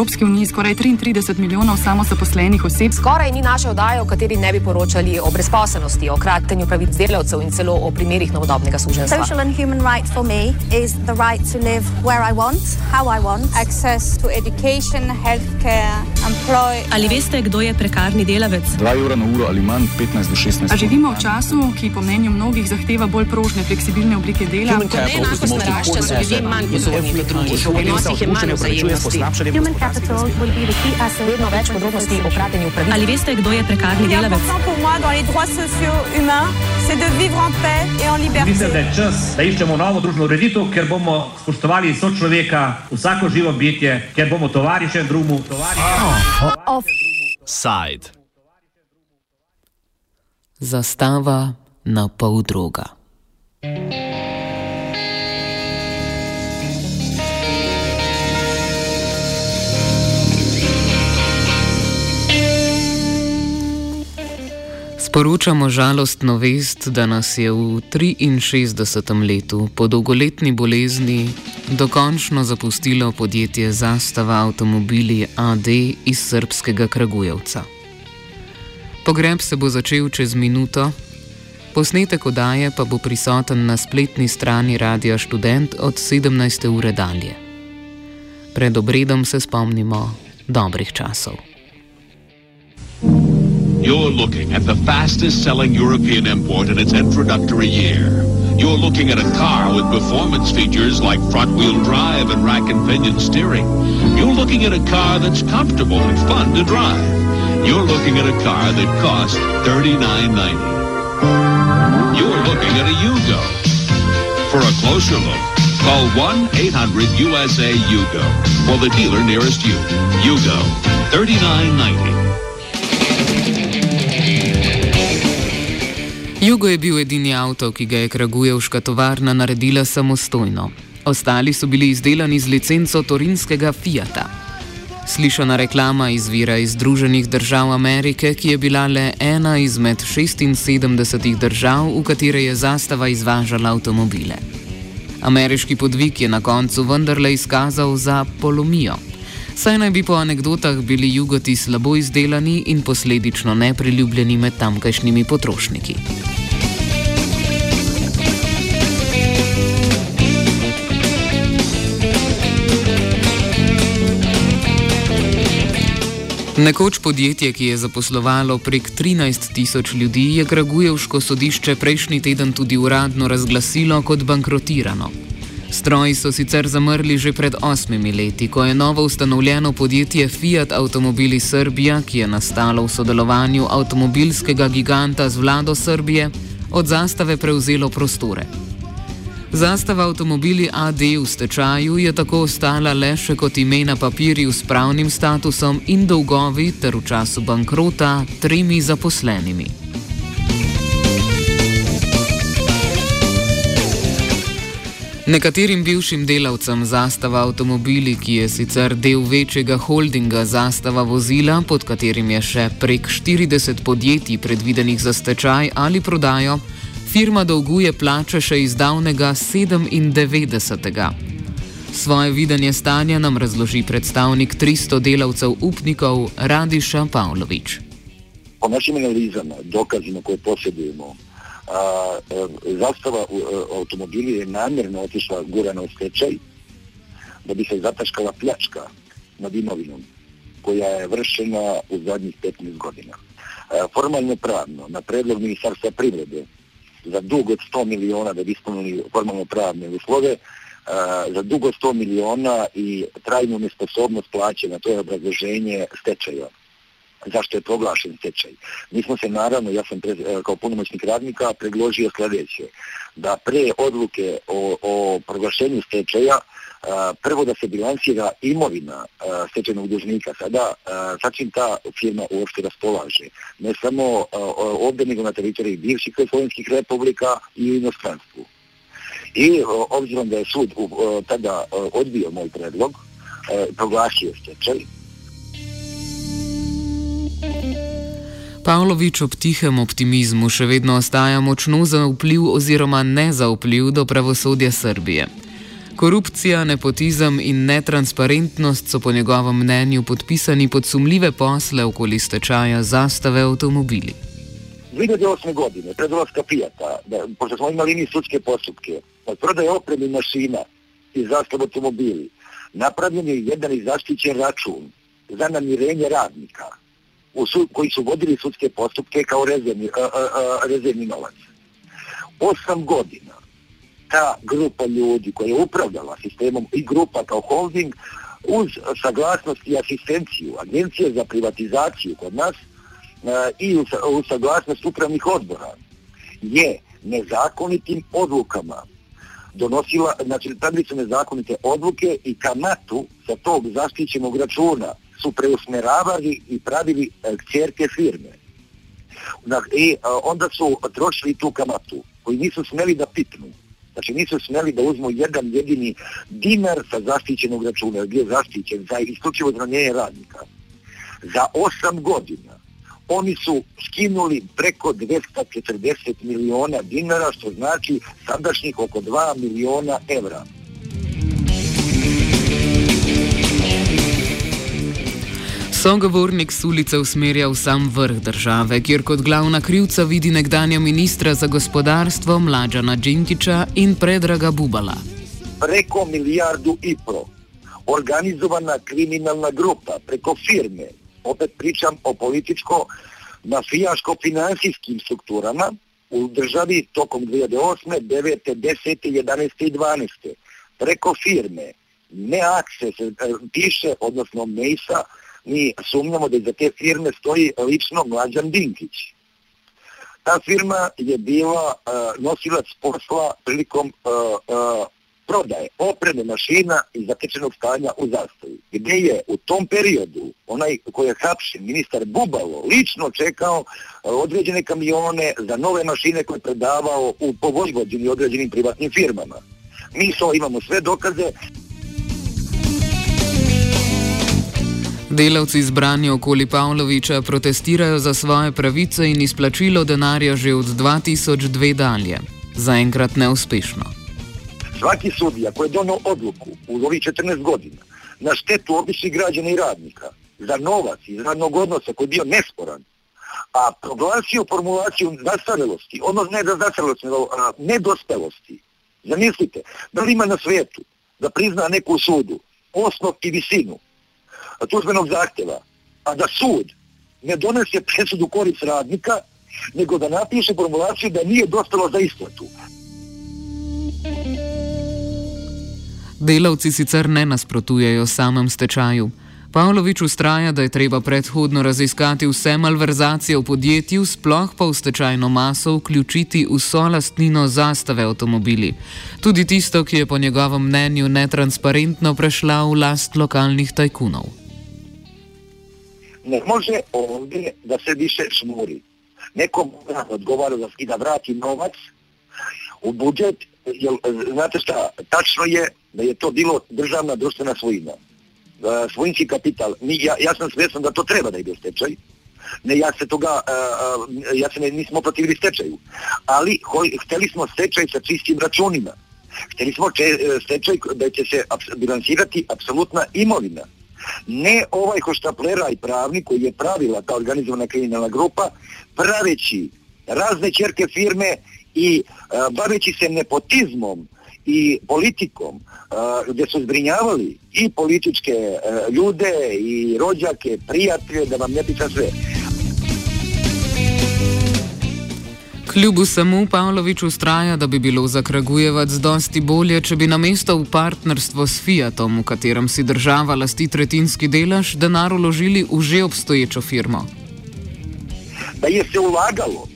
Evropski uniji skoraj 33 milijonov samozaposlenih oseb. Skoraj ni naše oddaje, v kateri ne bi poročali o brezposelnosti, o kratenju pravic delavcev in celo o primerih novodobnega suženstva. Social and human right for me is the right to live where I want, how I want, access to education, healthcare, employ. Ali veste, kdo je prekarni delavec? 2 evra na uro ali manj, 15 do 16. A živimo v času, ki po mnenju mnogih zahteva bolj prožne, fleksibilne oblike dela. Neenakost narašča, so ljudje manj odgovorni do drugih, v odnosih je manj vzajemnosti. Vedno več podrobnosti o kratenju pravic. Ali veste, kdo je prekarni delavec? Mislim, da liberté. je čas, da iščemo novo družbeno ureditev, ker bomo spoštovali sočloveka, vsako živo bitje, ker bomo tovariše drugemu, tovariše. Side. Zastava na pol droga. Sporočamo žalostno vest, da nas je v 63. letu po dolgoletni bolezni dokončno zapustilo podjetje Zastava avtomobili AD iz srpskega Kragujevca. Pogreb se bo začel čez minuto, posnetek oddaje pa bo prisoten na spletni strani Radia Student od 17. ure dalje. Pred obredom se spomnimo dobrih časov. You're looking at the fastest selling European import in its introductory year. You're looking at a car with performance features like front wheel drive and rack and pinion steering. You're looking at a car that's comfortable and fun to drive. You're looking at a car that costs $39.90. You're looking at a Yugo. For a closer look, call 1-800-USA Yugo for the dealer nearest you. Yugo, $39.90. Jugo je bil edini avto, ki ga je Kragujevška tovarna naredila samostojno. Ostali so bili izdelani z licenco torinskega Fiata. Slišana reklama izvira iz Združenih držav Amerike, ki je bila le ena izmed 76 držav, v katere je zastava izvažala avtomobile. Ameriški podvig je na koncu vendarle izkazal za polomijo. Saj naj bi po anegdotah bili jugoti slabo izdelani in posledično nepriljubljeni med tamkajšnjimi potrošniki. Nekoč podjetje, ki je zaposlovalo prek 13 tisoč ljudi, je Kragujevško sodišče prejšnji teden tudi uradno razglasilo kot bankrotirano. Stroji so sicer zamrli že pred osmimi leti, ko je novo ustanovljeno podjetje Fiat Automobili Srbija, ki je nastalo v sodelovanju avtomobilskega giganta z vlado Srbije, od zastave prevzelo prostore. Zastava avtomobili AD v stečaju je tako ostala le še kot ime na papirju s pravnim statusom in dolgovi ter v času bankrota tremi zaposlenimi. Nekaterim bivšim delavcem zastava avtomobili, ki je sicer del večjega holdinga zastava vozila, pod katerim je še prek 40 podjetij predvidenih za stečaj ali prodajo, firma dolguje plače še iz davnega 97. Svoje videnje stanja nam razloži predstavnik 300 delavcev upnikov Radiša Pavlović. po našim analizama, dokazima koje posjedujemo, a, e, zastava e, automobili je namjerno otišla gurana u stečaj da bi se zataškala pljačka nad imovinom koja je vršena u zadnjih 15 godina. E, formalno pravno, na predlog Ministarstva privrede, za dug od 100 miliona da bi ispunili formalno pravne uslove, za dug od 100 miliona i trajnu nesposobnost plaćanja, to je obrazloženje stečaja zašto je proglašen stečaj. Mi smo se naravno, ja sam e, kao punomoćnik radnika predložio sljedeće, da pre odluke o, o proglašenju stečaja prvo da se bilansira imovina a, stečajnog dužnika sada, a, sa čim ta firma uopšte raspolaže. Ne samo a, o- ovdje, nego na teritoriji bivših slovenskih republika i u inostranstvu. I o, obzirom da je sud u, o, tada o, odbio moj predlog, e, proglasio stečaj, Pavlović ob tihem optimizmu še vedno ostaja močno zaupljiv oziroma nezaupljiv do pravosodja Srbije. Korupcija, nepotizem in netransparentnost so po njegovem mnenju podpisani pod sumljive posle okoli stečaja zastave avtomobili. 2008. godine, pred ulazka Fijata, da, pošto smo imali mi sudske postupke, od prodaje opreme mašina i zastav automobili, napravljen je jedan i zaštićen račun za namirenje radnika u su, koji su vodili sudske postupke kao rezervni, a, a, a, rezervni novac. Osam godina ta grupa ljudi koja je upravljala sistemom i grupa kao holding uz saglasnost i asistenciju Agencije za privatizaciju kod nas a, i uz, saglasnost upravnih odbora je nezakonitim odlukama donosila, znači tabili su nezakonite odluke i kamatu sa tog zaštićenog računa su preusmeravali i pravili e, kćerke firme. I onda su trošili tu kamatu koji nisu smeli da pitnu. Znači nisu smeli da uzmu jedan jedini dinar sa zaštićenog računa, gdje je zaštićen za isključivo zranjenje radnika. Za osam godina oni su skinuli preko 240 miliona dinara, što znači sadašnjih oko 2 miliona evra. Sogovornik s ulice usmerja v sam vrh države, kjer kot glavna krivca vidi nekdanja ministra za gospodarstvo Mlađana Džinkiča in Predraga Bubala. Preko milijardu i pro organizovana kriminalna grupa preko firme, opet pričam o političko-mafijaško-finansijskim strukturama u državi tokom 2008. 9. 10. 11. i 12. preko firme ne akse se piše, odnosno Mejsa, mi sumnjamo da iza te firme stoji lično Mlađan Dinkić. Ta firma je bila uh, nosilac posla prilikom uh, uh, prodaje opreme mašina i zatečenog stanja u zastavi. Gde je u tom periodu onaj koji je hapšen, ministar Bubalo, lično čekao određene kamione za nove mašine koje je predavao u povojvođeni određenim privatnim firmama. Mi so imamo sve dokaze. Delavci izbrani okoli Pavloviča protestirajo za svoje pravice in izplačilo denarja že od 2002 dalje. Zaenkrat neuspešno. Svaki sudija koji je donao odluku u ovih 14 godina na štetu običnih građana i radnika za novac iz radnog odnosa koji je bio nesporan, a proglasio formulaciju zastarelosti, ono ne da zastarelosti, nego nedospelosti. Zamislite, da li ima na svetu da prizna neku sudu osnov i visinu tužbenog zahtjeva, a da sud ne donese presudu korist radnika, nego da napiše formulaciju da nije dospelo za isplatu. Delavci sicer ne nasprotujejo samem stečaju. Pavlović ustraja, da je treba predhodno raziskati vse malverzacije v podjetju, sploh pa v stečajno maso vključiti vso lastnino zastave avtomobili. Tudi tisto, ki je po njegovem mnenju netransparentno prešla v last lokalnih tajkunov. Ne može ovdje da se više šmuri. Neko mora odgovara da, i da vrati novac u budžet, jer, znate šta, tačno je da je to bilo državna društvena svojina. Uh, svojinski kapital. Ja, ja sam svjesan da to treba da ide u stečaj. Ne, ja se toga, uh, ja se ne, nismo protivili stečaju. Ali hoj, hteli smo stečaj sa čistim računima. Hteli smo če, stečaj da će se bilansirati apsolutna imovina. Ne ovaj hoštaplera i pravnik koji je pravila ta organizovana kriminalna grupa, praveći razne čerke firme i uh, baveći se nepotizmom i politikom uh, gdje su zbrinjavali i političke uh, ljude i rođake, prijatelje, da vam ne pričam sve. Kljub vsemu Pavlović ustraja, da bi bilo za Kragujevac dosti bolje, če bi namesto v partnerstvo s Fiatom, v katerem si država lasti tretjinski delež, denar uložili v že obstoječo firmo. Da je se ulagalo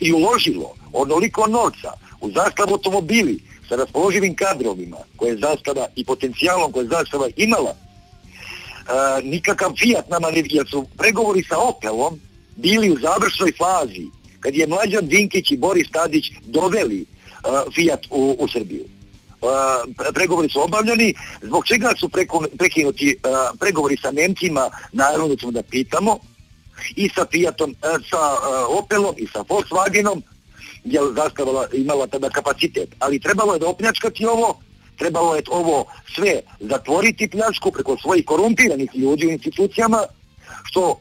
i uložilo onoliko novca u zastavu automobili sa raspoloživim kadrovima koje je zastava i potencijalom koje je zastava imala, uh, nikakav Fiat nama ne, jer su pregovori sa Opelom bili u završnoj fazi kad je Mlađan Dinkić i Boris Tadić doveli uh, Fiat u, u Srbiju. Uh, pregovori su obavljeni, zbog čega su prekinuti pregovori sa Nemcima, naravno ćemo da pitamo, i sa Fiatom, sa Opelom i sa Volkswagenom, jer zastava imala tada kapacitet. Ali trebalo je da opljačkati ovo trebalo je ovo sve zatvoriti pljačku preko svojih korumpiranih ljudi u institucijama, što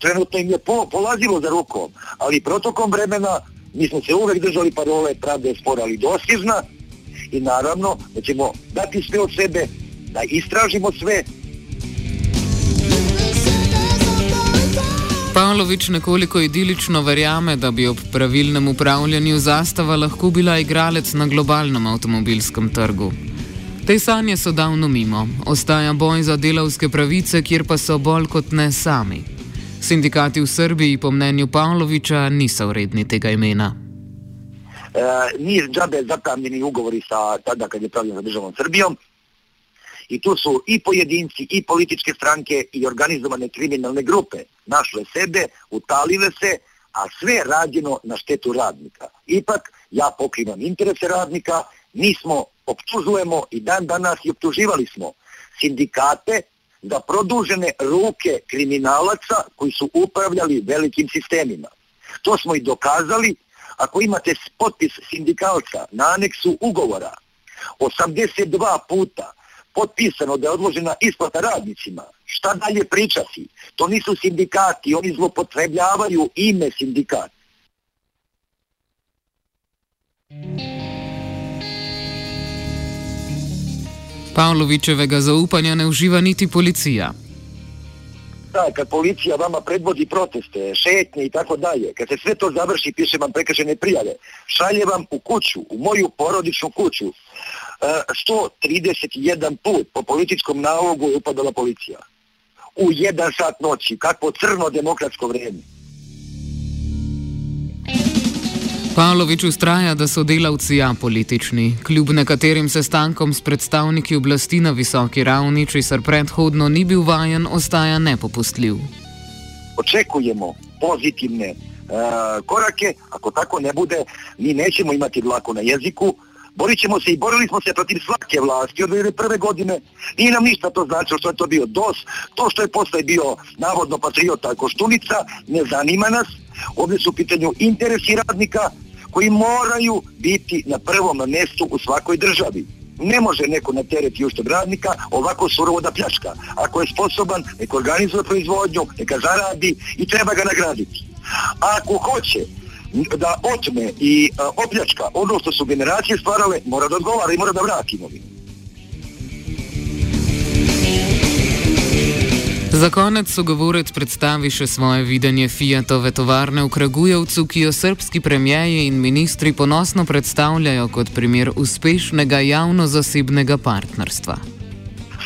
trenutno im je po, polazilo za rukom, ali protokom vremena mi smo se uvek držali parole pravda je spora ali dostižna i naravno da ćemo dati sve od sebe, da istražimo sve, Pavlović nekoliko idilično verjame, da bi ob pravilnem upravljanju zastava lahko bila igralec na globalnem avtomobilskem trgu. Te sanje so davno mimo, ostaja boj za delavske pravice, kjer pa so bolj kot ne sami. Sindikati v Srbiji, po mnenju Pavloviča, niso vredni tega imena. E, ni džabe zatamljeni ugovori sa tada kad je pravljen za državom Srbijom, I tu su i pojedinci, i političke stranke, i organizovane kriminalne grupe našle sebe, utalile se, a sve rađeno na štetu radnika. Ipak, ja pokrivam interese radnika, mi smo, optužujemo i dan danas i optuživali smo sindikate za produžene ruke kriminalaca koji su upravljali velikim sistemima. To smo i dokazali. Ako imate potpis sindikalca na aneksu ugovora, 82 puta potpisano da je odložena isplata radnicima, šta dalje pričati? To nisu sindikati, oni zlopotrebljavaju ime sindikat. Pavlovičevega zaupanja ne uživa niti policija. Da, kad policija vama predvodi proteste, šetnje i tako dalje, kad se sve to završi, piše vam prekažene prijave, šalje vam u kuću, u moju porodičnu kuću, 131 put po političkom nalogu je upadala policija. U jedan sat noći, kakvo crno demokratsko vrijeme. Pavlović ustraja, da so delavci apolitični, kljub nekaterim sestankom s predstavniki oblasti na visoki ravni, česar predhodno ni bil vajen, ostaja nepopustljiv. Očekujemo pozitivne uh, korake, ako tako ne bude, mi nećemo imati dlako na jeziku, Borit ćemo se i borili smo se protiv svake vlasti od prve godine. Nije nam ništa to značilo što je to bio DOS, to što je posle bio navodno patriota Koštunica, ne zanima nas. Ovdje su u pitanju interesi radnika koji moraju biti na prvom mjestu u svakoj državi. Ne može neko na teret i ušteb radnika ovako surovo da pljačka. Ako je sposoban, neka organizuje proizvodnju, neka zaradi i treba ga nagraditi. A ako hoće da otme i uh, opljačka ono što su generacije stvarale, mora da odgovara i mora da vrati imovinu. Za konec sogovorec predstavi še svoje videnje Fiatove tovarne v Kragujevcu, ki jo srpski premijeji in ministri ponosno predstavljajo kot primer uspešnega javno-zasebnega partnerstva.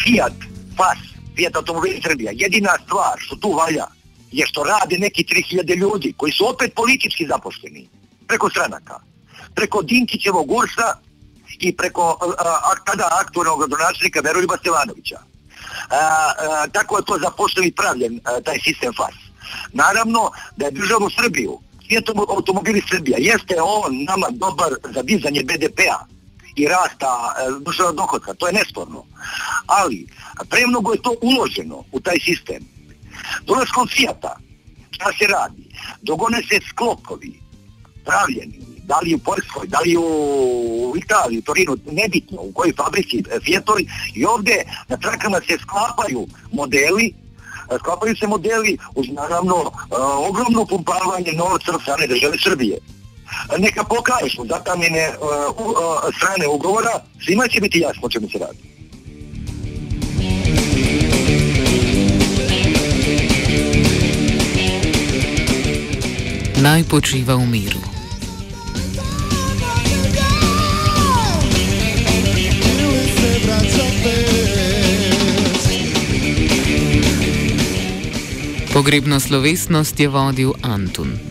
Fiat, FAS, Fiat Automobil Srbija, jedina stvar što tu valja je što rade neki 3000 ljudi koji su opet politički zaposleni preko stranaka, preko Dinkićevog Ursa i preko a, tada aktualnog gradonačelnika Veroljuba Stevanovića. Tako je to zaposleni pravljen taj sistem FAS. Naravno da je državu Srbiju, svijetom automobili Srbija, jeste on nama dobar za dizanje BDP-a i rasta državnog dohodka, to je nesporno. Ali premnogo je to uloženo u taj sistem Dolaskom Fijata, šta se radi? Dogone se sklopovi, pravljeni, da li u Poljskoj, da li u Italiji, Torinu, nebitno u kojoj fabrici e, Fiatovi i ovde na trakama se sklapaju modeli e, sklapaju se modeli uz naravno uh, ogromno pumpavanje novca od strane države Srbije. Neka pokažu zatamljene strane ugovora, svima će biti jasno o čemu se radi. naj počiva miru. Pogrebno slovesnost je vodil Antun.